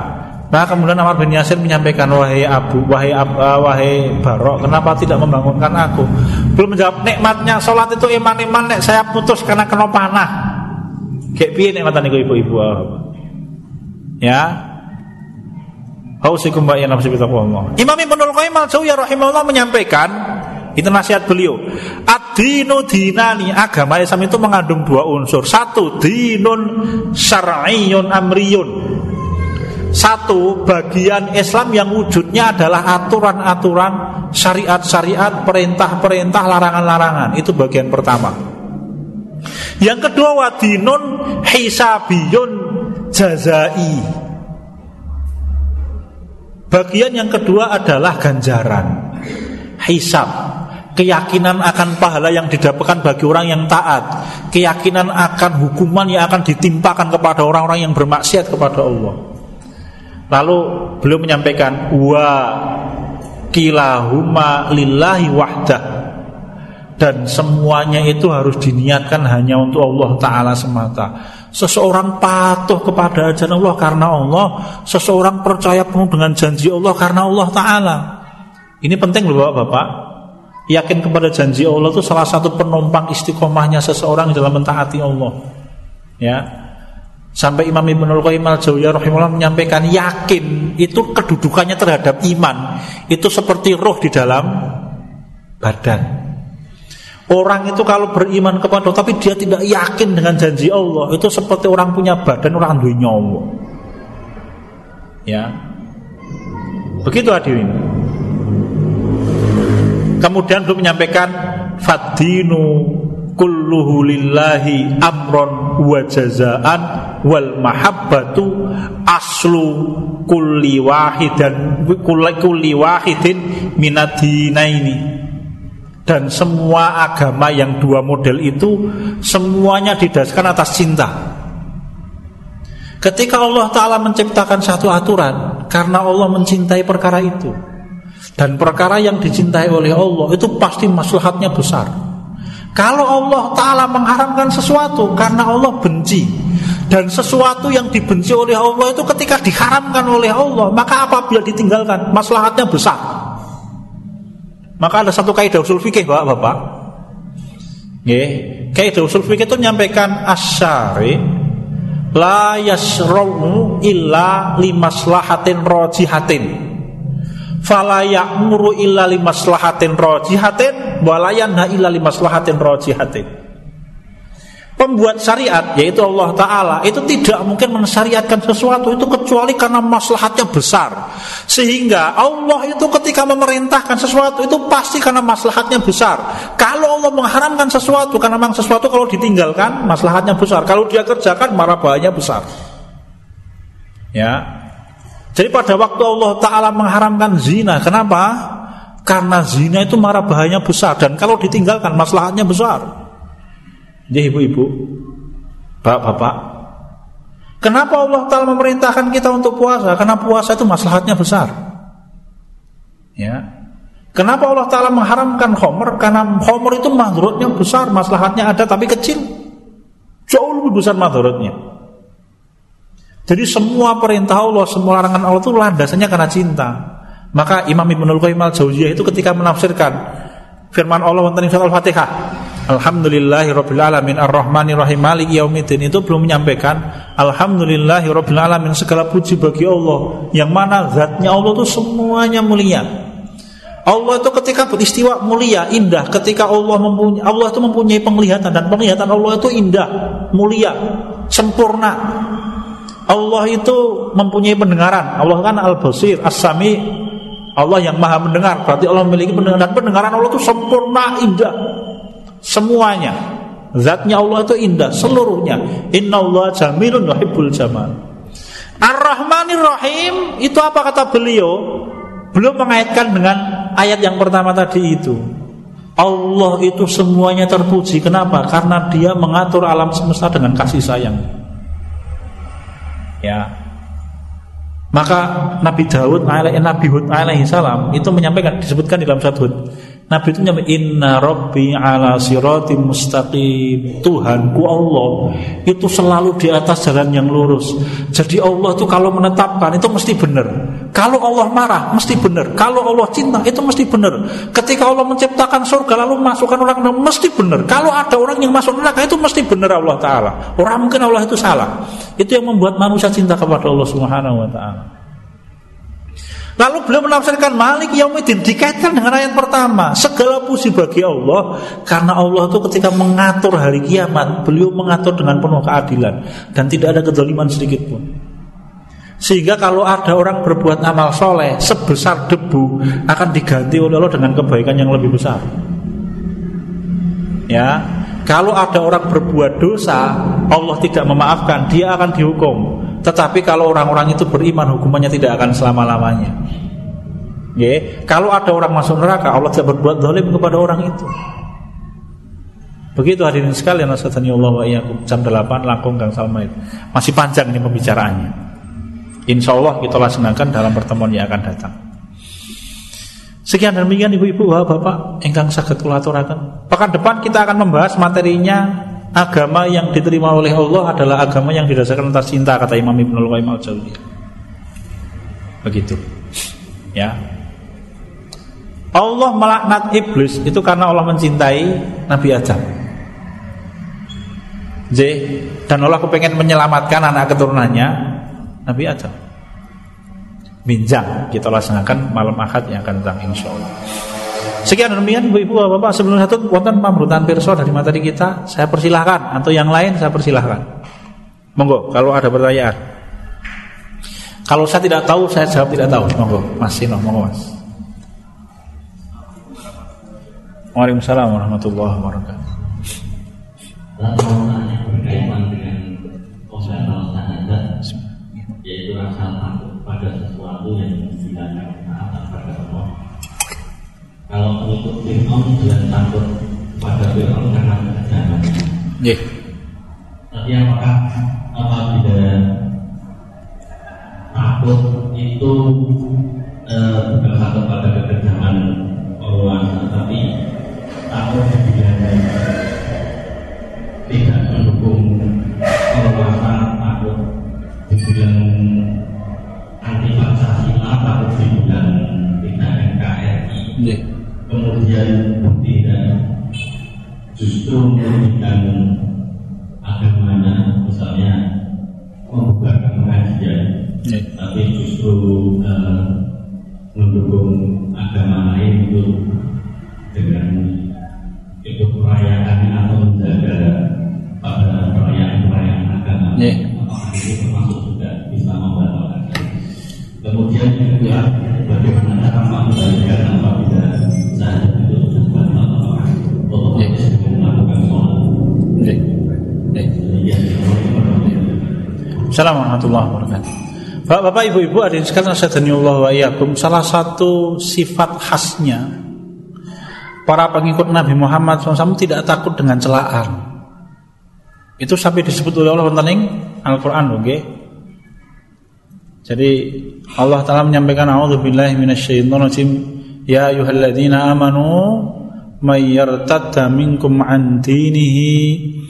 Nah kemudian Amar bin Yasir menyampaikan wahai Abu, wahai Ab, uh, wahai Barok, kenapa tidak membangunkan aku? Belum menjawab nikmatnya sholat itu iman-iman nek saya putus karena kena panah. Kayak piye nikmatan ibu-ibu? Ya. Hausikum wa yanam Allah. Imam Ibnul Qayyim al-Jauziyah rahimahullah menyampaikan itu nasihat beliau. Ad-dinu dinani agama Islam itu mengandung dua unsur. Satu dinun syar'iyyun amriyun. Satu bagian Islam yang wujudnya adalah aturan-aturan syariat-syariat, perintah-perintah, larangan-larangan. Itu bagian pertama. Yang kedua wadinun hisabiyun jazai. Bagian yang kedua adalah ganjaran. Hisab, keyakinan akan pahala yang didapatkan bagi orang yang taat, keyakinan akan hukuman yang akan ditimpakan kepada orang-orang yang bermaksiat kepada Allah. Lalu beliau menyampaikan wa kilahuma lillahi wahdah dan semuanya itu harus diniatkan hanya untuk Allah taala semata. Seseorang patuh kepada ajaran Allah karena Allah, seseorang percaya penuh dengan janji Allah karena Allah taala. Ini penting loh Bapak-bapak. Yakin kepada janji Allah itu salah satu penumpang istiqomahnya seseorang dalam mentaati Allah. Ya. Sampai Imam Ibnu Qayyim al-Jauziyah rahimahullah menyampaikan yakin itu kedudukannya terhadap iman itu seperti roh di dalam badan. Orang itu kalau beriman kepada tapi dia tidak yakin dengan janji Allah itu seperti orang punya badan orang duwe nyawa. Ya. Begitu hadirin. Kemudian belum menyampaikan fadinu kulluhu lillahi amron wa jazaan wal mahabbatu aslu kulli wahidan kulli wahidin minadinaini dan semua agama yang dua model itu semuanya didasarkan atas cinta ketika Allah Ta'ala menciptakan satu aturan karena Allah mencintai perkara itu dan perkara yang dicintai oleh Allah itu pasti maslahatnya besar. Kalau Allah Ta'ala mengharamkan sesuatu karena Allah benci Dan sesuatu yang dibenci oleh Allah itu ketika diharamkan oleh Allah Maka apabila ditinggalkan maslahatnya besar Maka ada satu kaidah usul fikih bapak-bapak Kaidah usul fikih itu menyampaikan asyari La yasrawu illa limaslahatin rojihatin fala ya'muru illa limaslahatin rajihatin wa la yanha illa limaslahatin rajihatin Pembuat syariat yaitu Allah Ta'ala itu tidak mungkin mensyariatkan sesuatu itu kecuali karena maslahatnya besar. Sehingga Allah itu ketika memerintahkan sesuatu itu pasti karena maslahatnya besar. Kalau Allah mengharamkan sesuatu karena memang sesuatu kalau ditinggalkan maslahatnya besar. Kalau dia kerjakan marah bahaya besar. Ya, jadi pada waktu Allah Ta'ala mengharamkan zina Kenapa? Karena zina itu marah bahayanya besar. Dan kalau ditinggalkan masalahnya besar Jadi ibu-ibu Bapak-bapak Kenapa Allah Ta'ala memerintahkan kita untuk puasa? Karena puasa itu masalahnya besar Ya Kenapa Allah Ta'ala mengharamkan homer? Karena homer itu madhurutnya besar Masalahnya ada tapi kecil Jauh lebih besar madhurutnya jadi semua perintah Allah, semua larangan Allah itu landasannya karena cinta. Maka Imam Ibnu Qayyim al-Jauziyah itu ketika menafsirkan firman Allah surat Al-Fatihah, Alhamdulillahirabbil alamin arrahmanir rahim maliki yaumiddin itu belum menyampaikan alhamdulillahirabbil alamin segala puji bagi Allah yang mana zatnya Allah itu semuanya mulia. Allah itu ketika beristiwa mulia, indah. Ketika Allah mempunyai Allah itu mempunyai penglihatan dan penglihatan Allah itu indah, mulia, sempurna. Allah itu mempunyai pendengaran. Allah kan Al-Basir, As-Sami. Allah yang Maha mendengar. Berarti Allah memiliki pendengaran. Dan pendengaran Allah itu sempurna, indah. Semuanya. Zatnya Allah itu indah seluruhnya. Inna Allah jamilun yuhibbul jamal. Ar-Rahmanir Rahim itu apa kata beliau? Belum mengaitkan dengan ayat yang pertama tadi itu. Allah itu semuanya terpuji. Kenapa? Karena dia mengatur alam semesta dengan kasih sayang ya maka Nabi Daud Nabi Hud alaihi salam itu menyampaikan disebutkan di dalam satu Nabi itu nyampe inna rabbi ala sirati mustaqim. Tuhanku Allah itu selalu di atas jalan yang lurus. Jadi Allah itu kalau menetapkan itu mesti benar. Kalau Allah marah mesti benar. Kalau Allah cinta itu mesti benar. Ketika Allah menciptakan surga lalu masukkan orang mesti benar. Kalau ada orang yang masuk neraka itu mesti benar Allah taala. Orang mungkin Allah itu salah. Itu yang membuat manusia cinta kepada Allah Subhanahu wa taala. Lalu beliau menafsirkan Malik Yaumidin dikaitkan dengan ayat pertama. Segala puji bagi Allah karena Allah itu ketika mengatur hari kiamat, beliau mengatur dengan penuh keadilan dan tidak ada kedoliman sedikit pun. Sehingga kalau ada orang berbuat amal soleh sebesar debu akan diganti oleh Allah dengan kebaikan yang lebih besar. Ya, kalau ada orang berbuat dosa, Allah tidak memaafkan, dia akan dihukum. Tetapi kalau orang-orang itu beriman hukumannya tidak akan selama-lamanya. Ya, kalau ada orang masuk neraka Allah tidak berbuat zalim kepada orang itu. Begitu hadirin sekalian Rasulullah Allah wa jam 8 langkung Salma itu. Masih panjang ini pembicaraannya. Insya Allah kita laksanakan dalam pertemuan yang akan datang. Sekian demikian ibu-ibu bapak engkang sakit. Pekan depan kita akan membahas materinya agama yang diterima oleh Allah adalah agama yang didasarkan atas cinta kata Imam Ibnu Qayyim al-Jauziyah. Begitu. Ya. Allah melaknat iblis itu karena Allah mencintai Nabi Adam. J dan Allah kepengen menyelamatkan anak keturunannya Nabi Adam. Minjang kita laksanakan malam Ahad yang akan datang insya Allah. Sekian demikian ibu-ibu bapak sebelum satu wonten pamrutan pirsa dari materi kita saya persilahkan atau yang lain saya persilahkan. Monggo kalau ada pertanyaan. Kalau saya tidak tahu saya jawab tidak tahu. Monggo Mas Sino, monggo Mas. Waalaikumsalam warahmatullahi wabarakatuh Kalau pengikut Fir'aun jelas takut pada Fir'aun karena kejahatannya. Yeah. Tapi apakah apabila takut itu eh, bukan takut pada kekejaman orang, tapi takut di tidak mendukung penguasa takut dibilang anti Pancasila takut dibilang tidak NKRI Yeah. Kemudian tidak justru merugikan agamanya misalnya membuka pengajian Yeah. tapi justru eh, mendukung agama lain itu dengan itu perayaan atau menjaga pada perayaan-perayaan agama Yeah. apakah itu termasuk juga bisa membatalkan kemudian juga bagaimana cara mengembalikan apabila Assalamualaikum warahmatullahi. Bapak-bapak, ibu-ibu, adik sekalian Allah wa iyyakum, salah satu sifat khasnya para pengikut Nabi Muhammad SAW tidak takut dengan celaan. Itu sampai disebut oleh Allah tentang Al-Qur'an oke? Jadi Allah Taala menyampaikan a'udzubillahi minasyaitonirrajim ya ayyuhalladzina amanu may yartadda minkum an dinihi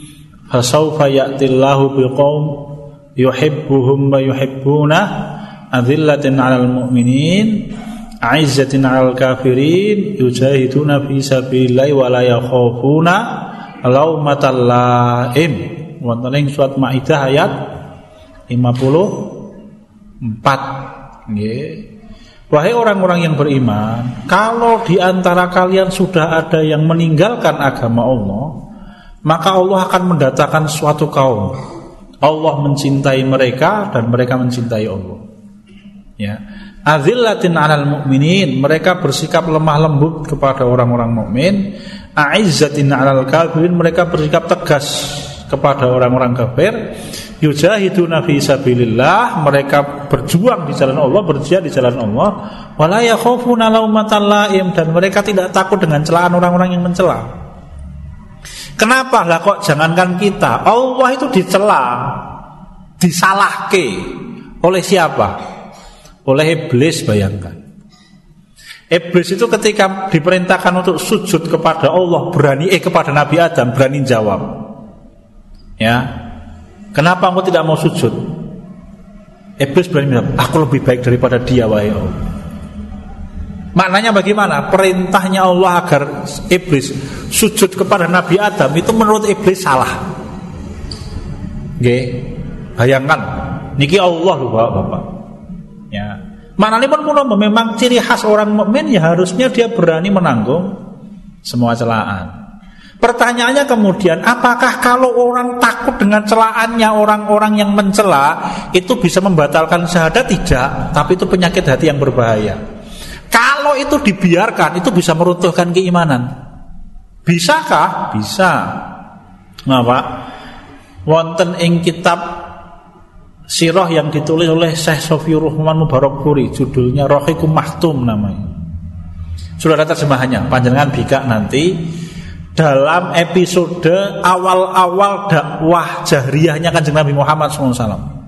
fasawfa ya'tillahu biqaum yuhibbuhum wa yuhibbunah adzillatin 'alal mu'minin 'izzatin 'alal kafirin yujahiduna fi sabilillahi wa la yakhafuna laumatal laim wonten ing surat Maidah ayat 54 nggih Wahai orang-orang yang beriman, kalau di antara kalian sudah ada yang meninggalkan agama Allah, maka Allah akan mendatangkan suatu kaum Allah mencintai mereka dan mereka mencintai Allah. Ya. Azillatin 'alal mu'minin, mereka bersikap lemah lembut kepada orang-orang mukmin. Aizzatin 'alal kafirin, mereka bersikap tegas kepada orang-orang kafir. Yujahiduna fi sabilillah, mereka berjuang di jalan Allah, berjihad di jalan Allah. Wala yakhafuna dan mereka tidak takut dengan celaan orang-orang yang mencela. Kenapa lah kok jangankan kita Allah itu dicela Disalahke Oleh siapa? Oleh iblis bayangkan Iblis itu ketika diperintahkan untuk sujud kepada Allah Berani eh kepada Nabi Adam Berani jawab Ya Kenapa engkau tidak mau sujud? Iblis berani bilang Aku lebih baik daripada dia wahai Allah Maknanya bagaimana? Perintahnya Allah agar iblis sujud kepada Nabi Adam itu menurut iblis salah. Oke, bayangkan niki Allah lho Bapak. Ya. Manane pun memang ciri khas orang mukmin ya harusnya dia berani menanggung semua celaan. Pertanyaannya kemudian, apakah kalau orang takut dengan celaannya orang-orang yang mencela itu bisa membatalkan syahadat? Tidak, tapi itu penyakit hati yang berbahaya. Kalau itu dibiarkan itu bisa meruntuhkan keimanan. Bisakah? Bisa. Ngapa? Wonten ing kitab sirah yang ditulis oleh Syekh Sofiur Rahman Mubarak Puri judulnya Rohikum Mahtum namanya. Sudah ada terjemahannya, panjangan bika nanti dalam episode awal-awal dakwah jahriyahnya kanjeng Nabi Muhammad SAW.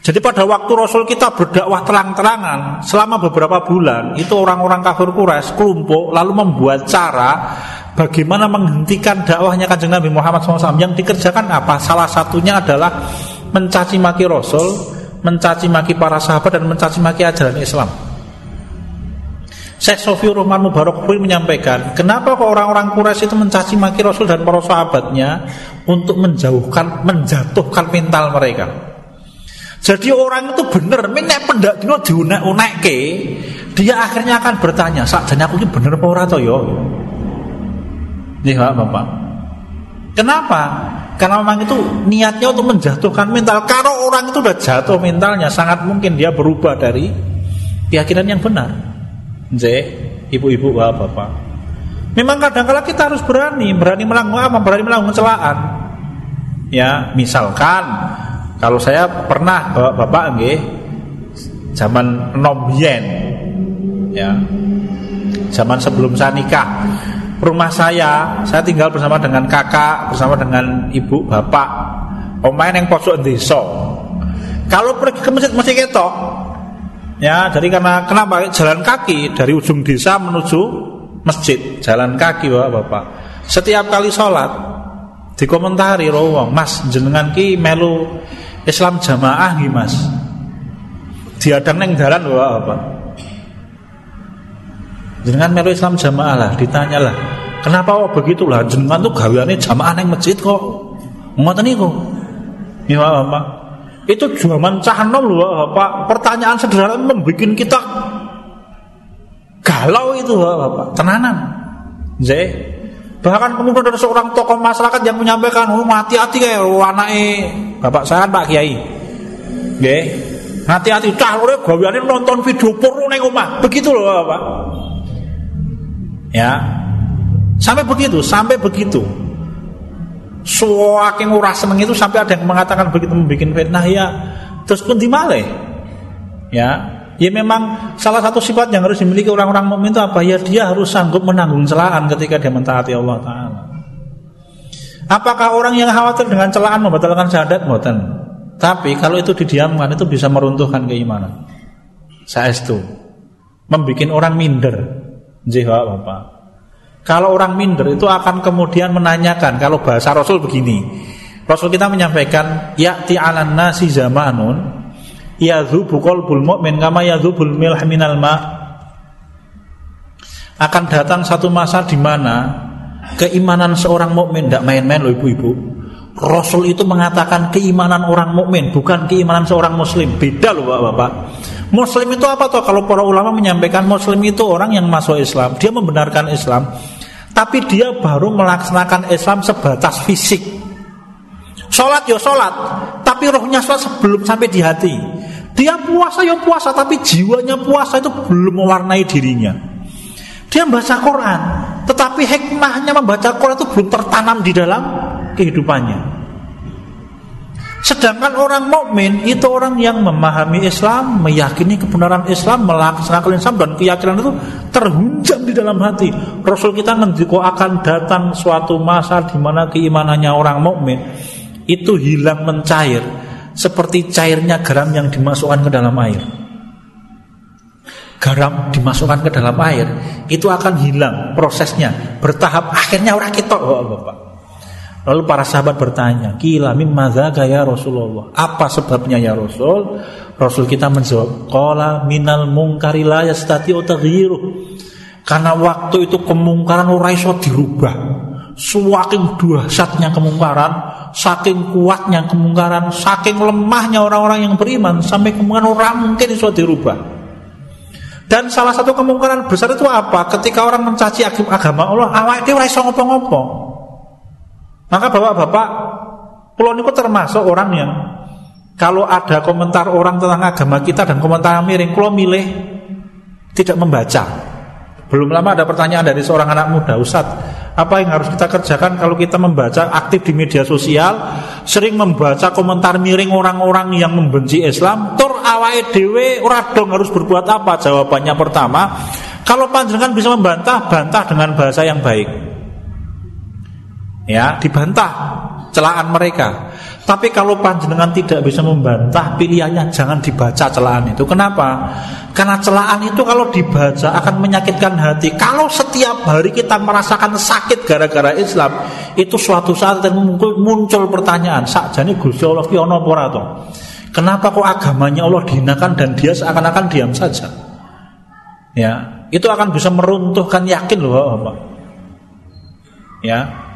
Jadi pada waktu Rasul kita berdakwah terang-terangan selama beberapa bulan itu orang-orang kafir Quraisy kelompok lalu membuat cara bagaimana menghentikan dakwahnya kanjeng Nabi Muhammad SAW yang dikerjakan apa? Salah satunya adalah mencaci maki Rasul, mencaci maki para sahabat dan mencaci maki ajaran Islam. Syekh Sofi Rahman Mubarak pun menyampaikan, kenapa kok orang-orang Quraisy itu mencaci maki Rasul dan para sahabatnya untuk menjauhkan, menjatuhkan mental mereka. Jadi orang itu benar, menek pendak dino diunek ke, dia akhirnya akan bertanya, sakjane aku ini bener apa ora to yo? Iya Bapak. Kenapa? Karena memang itu niatnya untuk menjatuhkan mental. Kalau orang itu sudah jatuh mentalnya, sangat mungkin dia berubah dari keyakinan yang benar. Z, ibu-ibu, bapak-bapak. Memang kadang-kala kita harus berani, berani melakukan apa? Berani melakukan celaan. Ya, misalkan kalau saya pernah bapak-bapak nggih zaman enom ya. Zaman sebelum saya nikah. Rumah saya, saya tinggal bersama dengan kakak, bersama dengan ibu, bapak. Omain yang pojok desa. Kalau pergi ke masjid masih ketok, Ya, jadi karena kenapa jalan kaki dari ujung desa menuju masjid, jalan kaki Bapak-bapak. Setiap kali sholat dikomentari rawang, Mas jenengan ki melu Islam jamaah nggih Mas. Diadang neng dalan Bapak-bapak. Jenengan melu Islam jamaah lah, ditanya lah. Kenapa kok begitu lah? Jenengan tuh gaweane jamaah neng masjid kok. Ngoten niku. Ya Bapak. Itu zaman cahnom loh Pak. Pertanyaan sederhana membuat kita galau itu Bapak. Tenanan. Z. Bahkan kemudian ada seorang tokoh masyarakat yang menyampaikan, oh hati-hati kayak anaknya bapak saya Pak Kiai. Hati-hati cah gue gaweane nonton video porno neng rumah. Begitu loh Bapak. Ya. Sampai begitu, sampai begitu. Saking ora seneng itu sampai ada yang mengatakan begitu membuat fitnah ya terus pun dimale. Ya, Ya memang salah satu sifat yang harus dimiliki orang-orang mukmin itu apa? Ya dia harus sanggup menanggung celaan ketika dia mentaati Allah Taala. Apakah orang yang khawatir dengan celaan membatalkan syahadat? Mboten. Tapi kalau itu didiamkan itu bisa meruntuhkan keimanan. Saya itu membuat orang minder. Jihwa Bapak. Kalau orang minder itu akan kemudian menanyakan kalau bahasa Rasul begini. Rasul kita menyampaikan ya'ti 'alan nasi zamanun yadhubu qalbul mu'min kama yadhubul milh minal ma. Akan datang satu masa di mana keimanan seorang mukmin tidak main-main loh ibu-ibu. Rasul itu mengatakan keimanan orang mukmin bukan keimanan seorang muslim. Beda loh Bapak-bapak. Muslim itu apa toh? Kalau para ulama menyampaikan Muslim itu orang yang masuk Islam, dia membenarkan Islam, tapi dia baru melaksanakan Islam sebatas fisik. Sholat ya sholat, tapi rohnya sholat sebelum sampai di hati. Dia puasa ya puasa, tapi jiwanya puasa itu belum mewarnai dirinya. Dia membaca Quran, tetapi hikmahnya membaca Quran itu belum tertanam di dalam kehidupannya. Sedangkan orang mukmin itu orang yang memahami Islam, meyakini kebenaran Islam, melaksanakan Islam dan keyakinan itu terhunjam di dalam hati. Rasul kita ngendiko akan datang suatu masa di mana keimanannya orang mukmin itu hilang mencair seperti cairnya garam yang dimasukkan ke dalam air. Garam dimasukkan ke dalam air itu akan hilang prosesnya bertahap akhirnya orang kita oh, Bapak. Lalu para sahabat bertanya, "Kila mimma ya Rasulullah?" Apa sebabnya ya Rasul? Rasul kita menjawab, "Qala minal mungkari la yastati'u Karena waktu itu kemungkaran ora iso dirubah. Saking dahsyatnya kemungkaran, saking kuatnya kemungkaran, saking lemahnya orang-orang yang beriman sampai kemungkaran orang mungkin iso dirubah. Dan salah satu kemungkaran besar itu apa? Ketika orang mencaci agama Allah, awak itu ora iso ngopo-ngopo. Maka bapak-bapak, pulau ini termasuk orang yang kalau ada komentar orang tentang agama kita dan komentar miring, pulau milih tidak membaca. Belum lama ada pertanyaan dari seorang anak muda, Ustadz, apa yang harus kita kerjakan kalau kita membaca aktif di media sosial, sering membaca komentar miring orang-orang yang membenci Islam, tur awai dewe dong harus berbuat apa? Jawabannya pertama, kalau panjangan bisa membantah, bantah dengan bahasa yang baik. Ya, dibantah celaan mereka. Tapi kalau panjenengan tidak bisa membantah, pilihannya jangan dibaca celaan itu. Kenapa? Karena celaan itu kalau dibaca akan menyakitkan hati. Kalau setiap hari kita merasakan sakit gara-gara Islam, itu suatu saat muncul, muncul pertanyaan, sakjane Gusti Allah ki ana apa Kenapa kok agamanya Allah dihinakan dan dia seakan-akan diam saja? Ya, itu akan bisa meruntuhkan yakin loh, Bapak. Ya,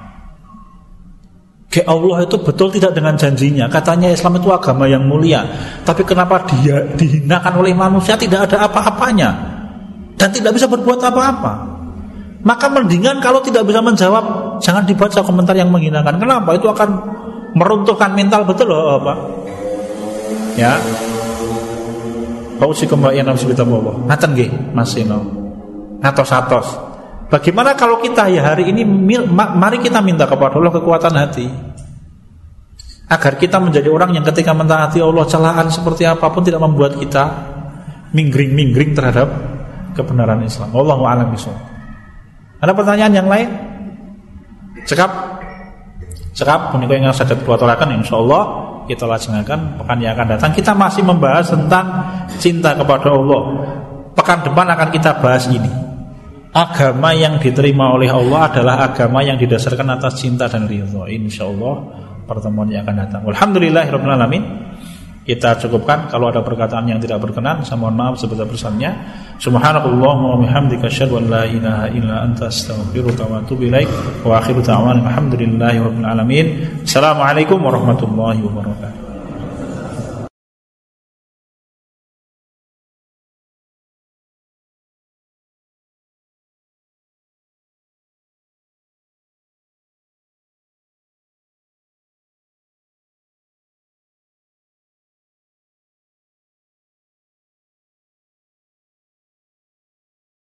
ke Allah itu betul tidak dengan janjinya? Katanya Islam itu agama yang mulia. Tapi kenapa dia dihinakan oleh manusia? Tidak ada apa-apanya. Dan tidak bisa berbuat apa-apa. Maka mendingan kalau tidak bisa menjawab Jangan dibaca komentar yang menghinakan. Kenapa? Itu akan meruntuhkan mental betul loh Pak? Ya. Pausikum wa nafsi Allah Ngaten nggih Mas Sino Ngatos-atos Bagaimana kalau kita ya hari ini mari kita minta kepada Allah kekuatan hati. Agar kita menjadi orang yang ketika mentaati Allah celaan seperti apa pun tidak membuat kita minggring-minggring terhadap kebenaran Islam. Allah a'lam Ada pertanyaan yang lain? Cekap. Cekap. Menikah yang saya dua tolakan insya Allah kita laksanakan pekan yang akan datang. Kita masih membahas tentang cinta kepada Allah. Pekan depan akan kita bahas ini agama yang diterima oleh Allah adalah agama yang didasarkan atas cinta dan ridho. Insya Allah pertemuan yang akan datang. Alhamdulillahirobbilalamin. Kita cukupkan kalau ada perkataan yang tidak berkenan saya mohon maaf sebesar-besarnya. Subhanallah wa bihamdika asyhadu an la ilaha illa anta astaghfiruka wa atubu ilaik. Wa akhiru ta'wana alhamdulillahi rabbil alamin. Assalamualaikum warahmatullahi wabarakatuh.